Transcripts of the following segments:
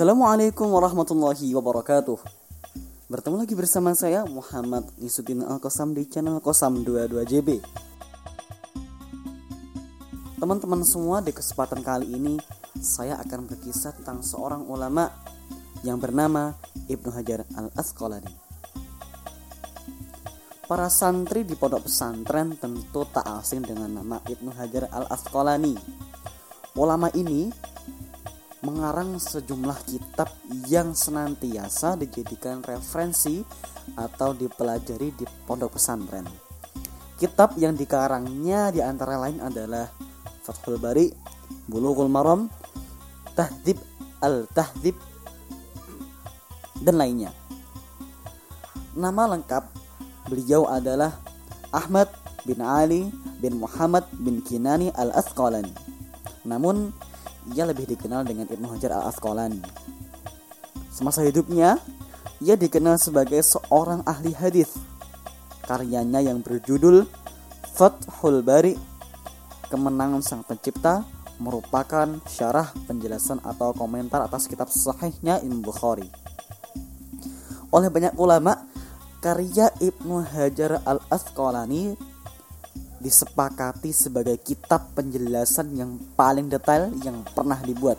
Assalamualaikum warahmatullahi wabarakatuh. Bertemu lagi bersama saya Muhammad Nisuddin Al-Qasam di channel Kosam 22JB Teman-teman semua di kesempatan kali ini Saya akan berkisah tentang seorang ulama Yang bernama Ibnu Hajar Al-Asqalani. Para santri di pondok pesantren tentu tak asing dengan nama Ibnu Hajar Al-Asqalani. Ulama ini mengarang sejumlah kitab yang senantiasa dijadikan referensi atau dipelajari di pondok pesantren. Kitab yang dikarangnya di antara lain adalah Fathul Bari, Bulughul Maram, Tahdib Al-Tahdib, dan lainnya. Nama lengkap beliau adalah Ahmad bin Ali bin Muhammad bin Kinani Al-Asqalani. Namun ia lebih dikenal dengan Ibnu Hajar al-Asqalani. Semasa hidupnya, ia dikenal sebagai seorang ahli hadis. Karyanya yang berjudul Fathul Bari, Kemenangan Sang Pencipta, merupakan syarah penjelasan atau komentar atas kitab sahihnya Imam Bukhari. Oleh banyak ulama, karya Ibnu Hajar al-Asqalani disepakati sebagai kitab penjelasan yang paling detail yang pernah dibuat.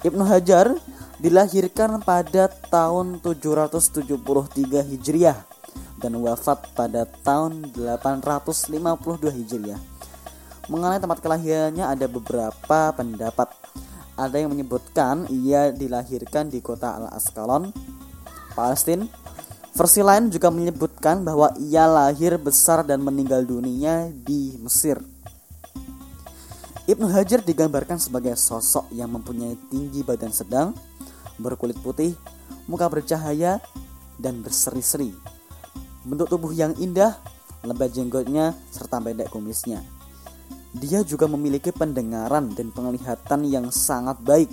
Ibnu Hajar dilahirkan pada tahun 773 Hijriah dan wafat pada tahun 852 Hijriah. Mengenai tempat kelahirannya ada beberapa pendapat. Ada yang menyebutkan ia dilahirkan di kota Al-Asqalon, Palestina Versi lain juga menyebutkan bahwa ia lahir besar dan meninggal dunia di Mesir. Ibnu Hajar digambarkan sebagai sosok yang mempunyai tinggi badan sedang, berkulit putih, muka bercahaya, dan berseri-seri. Bentuk tubuh yang indah, lebat jenggotnya, serta pendek kumisnya. Dia juga memiliki pendengaran dan penglihatan yang sangat baik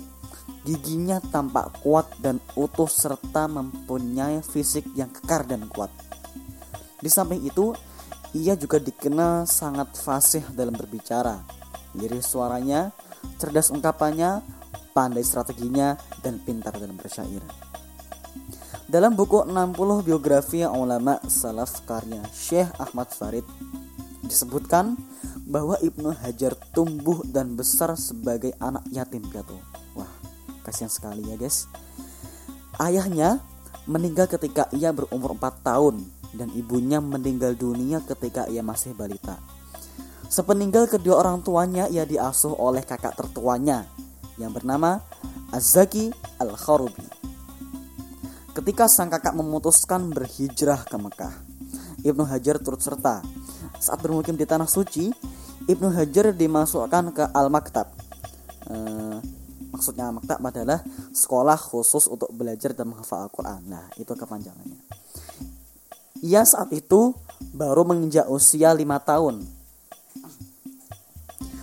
Giginya tampak kuat dan utuh serta mempunyai fisik yang kekar dan kuat. Di samping itu, ia juga dikenal sangat fasih dalam berbicara. Lirik suaranya, cerdas ungkapannya, pandai strateginya, dan pintar dalam bersyair. Dalam buku 60 biografi ulama salaf karya Syekh Ahmad Farid disebutkan bahwa Ibnu Hajar tumbuh dan besar sebagai anak yatim piatu kasihan sekali ya guys. Ayahnya meninggal ketika ia berumur 4 tahun dan ibunya meninggal dunia ketika ia masih balita. Sepeninggal kedua orang tuanya ia diasuh oleh kakak tertuanya yang bernama Azaki Al-Kharubi. Ketika sang kakak memutuskan berhijrah ke Mekah Ibnu Hajar turut serta. Saat bermukim di tanah suci Ibnu Hajar dimasukkan ke Al-Maktab. Eh, maksudnya maktab adalah sekolah khusus untuk belajar dan menghafal Al-Quran. Nah itu kepanjangannya. Ia saat itu baru menginjak usia lima tahun.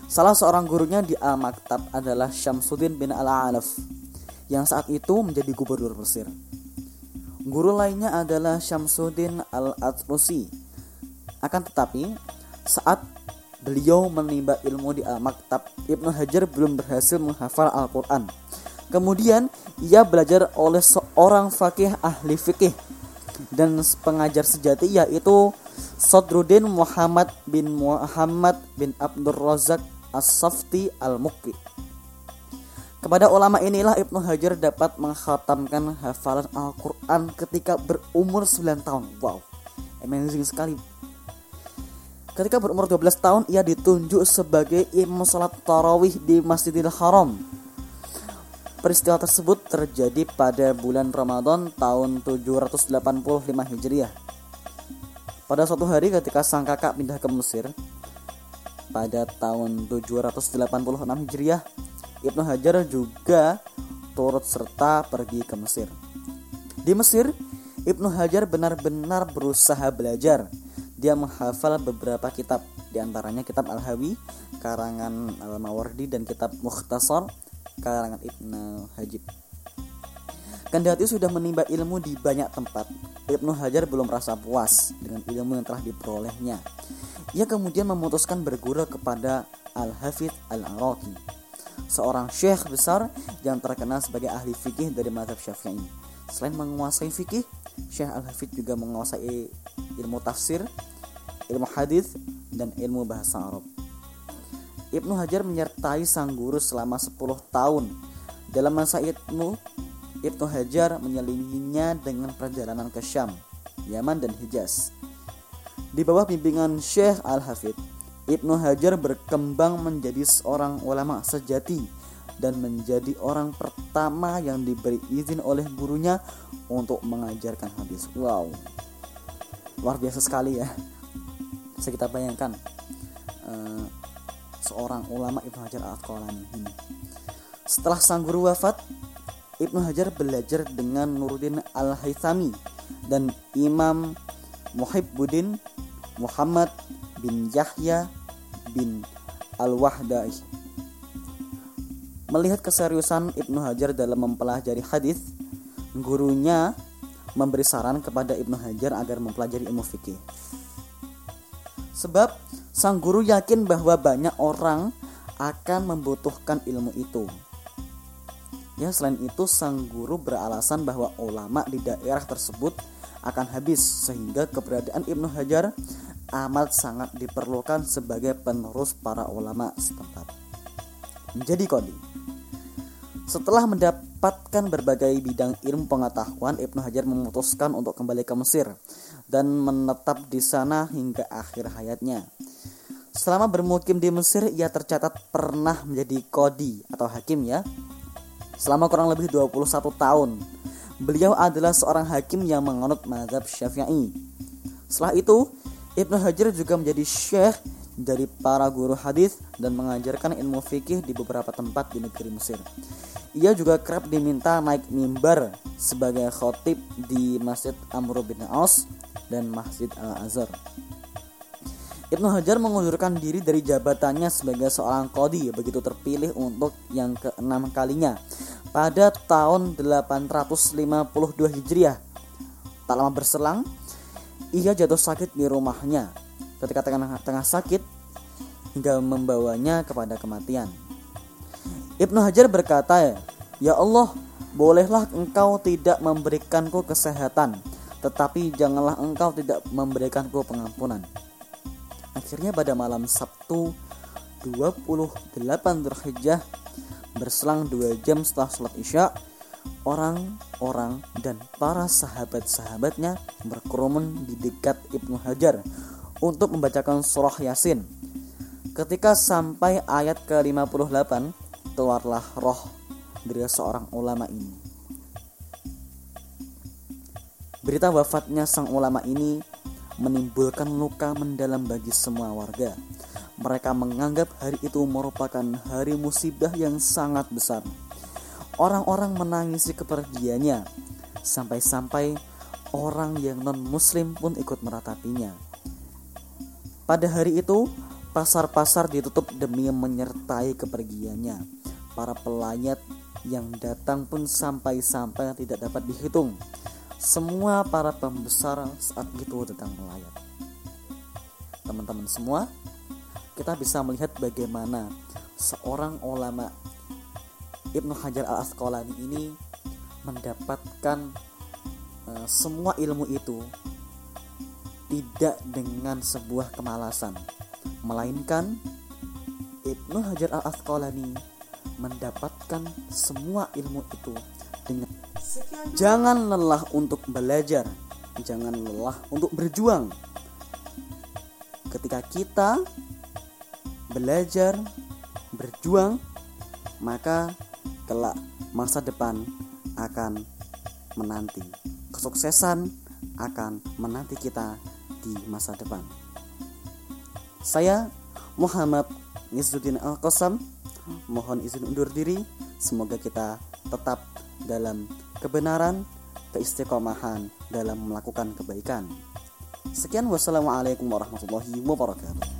Salah seorang gurunya di Al-Maktab adalah Syamsuddin bin Al-Alaf yang saat itu menjadi gubernur Mesir. Guru lainnya adalah Syamsuddin Al-Atrusi akan tetapi saat beliau menimba ilmu di Al-Maktab, Ibnu Hajar belum berhasil menghafal Al-Quran. Kemudian ia belajar oleh seorang fakih ahli fikih dan pengajar sejati yaitu Sodruddin Muhammad bin Muhammad bin Abdul Razak As-Safti Al-Mukri. Kepada ulama inilah Ibnu Hajar dapat menghatamkan hafalan Al-Quran ketika berumur 9 tahun. Wow, amazing sekali Ketika berumur 12 tahun ia ditunjuk sebagai imam salat tarawih di Masjidil Haram. Peristiwa tersebut terjadi pada bulan Ramadan tahun 785 Hijriah. Pada suatu hari ketika sang kakak pindah ke Mesir pada tahun 786 Hijriah, Ibnu Hajar juga turut serta pergi ke Mesir. Di Mesir, Ibnu Hajar benar-benar berusaha belajar dia menghafal beberapa kitab di antaranya kitab Al-Hawi karangan Al-Mawardi dan kitab Mukhtasar karangan Ibnu Hajib Kendati sudah menimba ilmu di banyak tempat, Ibnu Hajar belum merasa puas dengan ilmu yang telah diperolehnya. Ia kemudian memutuskan berguru kepada Al-Hafidh Al-Araqi. seorang syekh besar yang terkenal sebagai ahli fikih dari mazhab Syafi'i. Selain menguasai fikih, Syekh Al-Hafidh juga menguasai ilmu tafsir, ilmu hadis, dan ilmu bahasa Arab. Ibnu Hajar menyertai sang guru selama 10 tahun. Dalam masa itu, Ibnu Hajar menyelidiknya dengan perjalanan ke Syam, Yaman, dan Hijaz. Di bawah bimbingan Syekh Al-Hafidh, Ibnu Hajar berkembang menjadi seorang ulama sejati dan menjadi orang pertama yang diberi izin oleh gurunya untuk mengajarkan hadis. Wow, luar biasa sekali ya. Bisa kita bayangkan uh, seorang ulama Ibnu Hajar al Asqalani ini. Setelah sang guru wafat, Ibnu Hajar belajar dengan Nuruddin Al-Haythami dan Imam Muhibbuddin Muhammad bin Yahya bin Al-Wahdai. Melihat keseriusan Ibnu Hajar dalam mempelajari hadis, gurunya memberi saran kepada Ibnu Hajar agar mempelajari ilmu fikih. Sebab sang guru yakin bahwa banyak orang akan membutuhkan ilmu itu. Ya, selain itu sang guru beralasan bahwa ulama di daerah tersebut akan habis sehingga keberadaan Ibnu Hajar amat sangat diperlukan sebagai penerus para ulama setempat. Menjadi kodi. Setelah mendapatkan berbagai bidang ilmu pengetahuan, Ibnu Hajar memutuskan untuk kembali ke Mesir dan menetap di sana hingga akhir hayatnya. Selama bermukim di Mesir, ia tercatat pernah menjadi kodi atau hakim ya. Selama kurang lebih 21 tahun. Beliau adalah seorang hakim yang menganut mazhab Syafi'i. Setelah itu, Ibnu Hajar juga menjadi syekh dari para guru hadis dan mengajarkan ilmu fikih di beberapa tempat di negeri Mesir. Ia juga kerap diminta naik mimbar sebagai khotib di Masjid Amr bin Aus dan Masjid Al-Azhar. Ibnu Hajar mengundurkan diri dari jabatannya sebagai seorang kodi begitu terpilih untuk yang keenam kalinya pada tahun 852 Hijriah. Tak lama berselang, ia jatuh sakit di rumahnya. Ketika tengah, tengah sakit, hingga membawanya kepada kematian. Ibnu Hajar berkata, "Ya Allah, bolehlah Engkau tidak memberikanku kesehatan, tetapi janganlah Engkau tidak memberikanku pengampunan." Akhirnya pada malam Sabtu 28 Dzulhijjah berselang dua jam setelah sholat isya orang-orang dan para sahabat-sahabatnya berkerumun di dekat Ibnu Hajar untuk membacakan surah Yasin. Ketika sampai ayat ke-58, keluarlah roh dari seorang ulama ini. Berita wafatnya sang ulama ini menimbulkan luka mendalam bagi semua warga. Mereka menganggap hari itu merupakan hari musibah yang sangat besar. Orang-orang menangisi kepergiannya, sampai-sampai orang yang non-Muslim pun ikut meratapinya. Pada hari itu, pasar-pasar ditutup demi menyertai kepergiannya para pelayat yang datang pun sampai-sampai tidak dapat dihitung. Semua para pembesar saat itu datang melayat. Teman-teman semua, kita bisa melihat bagaimana seorang ulama Ibnu Hajar al Asqalani ini mendapatkan uh, semua ilmu itu tidak dengan sebuah kemalasan, melainkan Ibnu Hajar al Asqalani mendapatkan semua ilmu itu dengan jangan lelah untuk belajar, jangan lelah untuk berjuang. Ketika kita belajar, berjuang, maka kelak masa depan akan menanti. Kesuksesan akan menanti kita di masa depan. Saya Muhammad Nizzuddin Al-Qasam mohon izin undur diri. Semoga kita tetap dalam kebenaran, keistiqomahan dalam melakukan kebaikan. Sekian wassalamualaikum warahmatullahi wabarakatuh.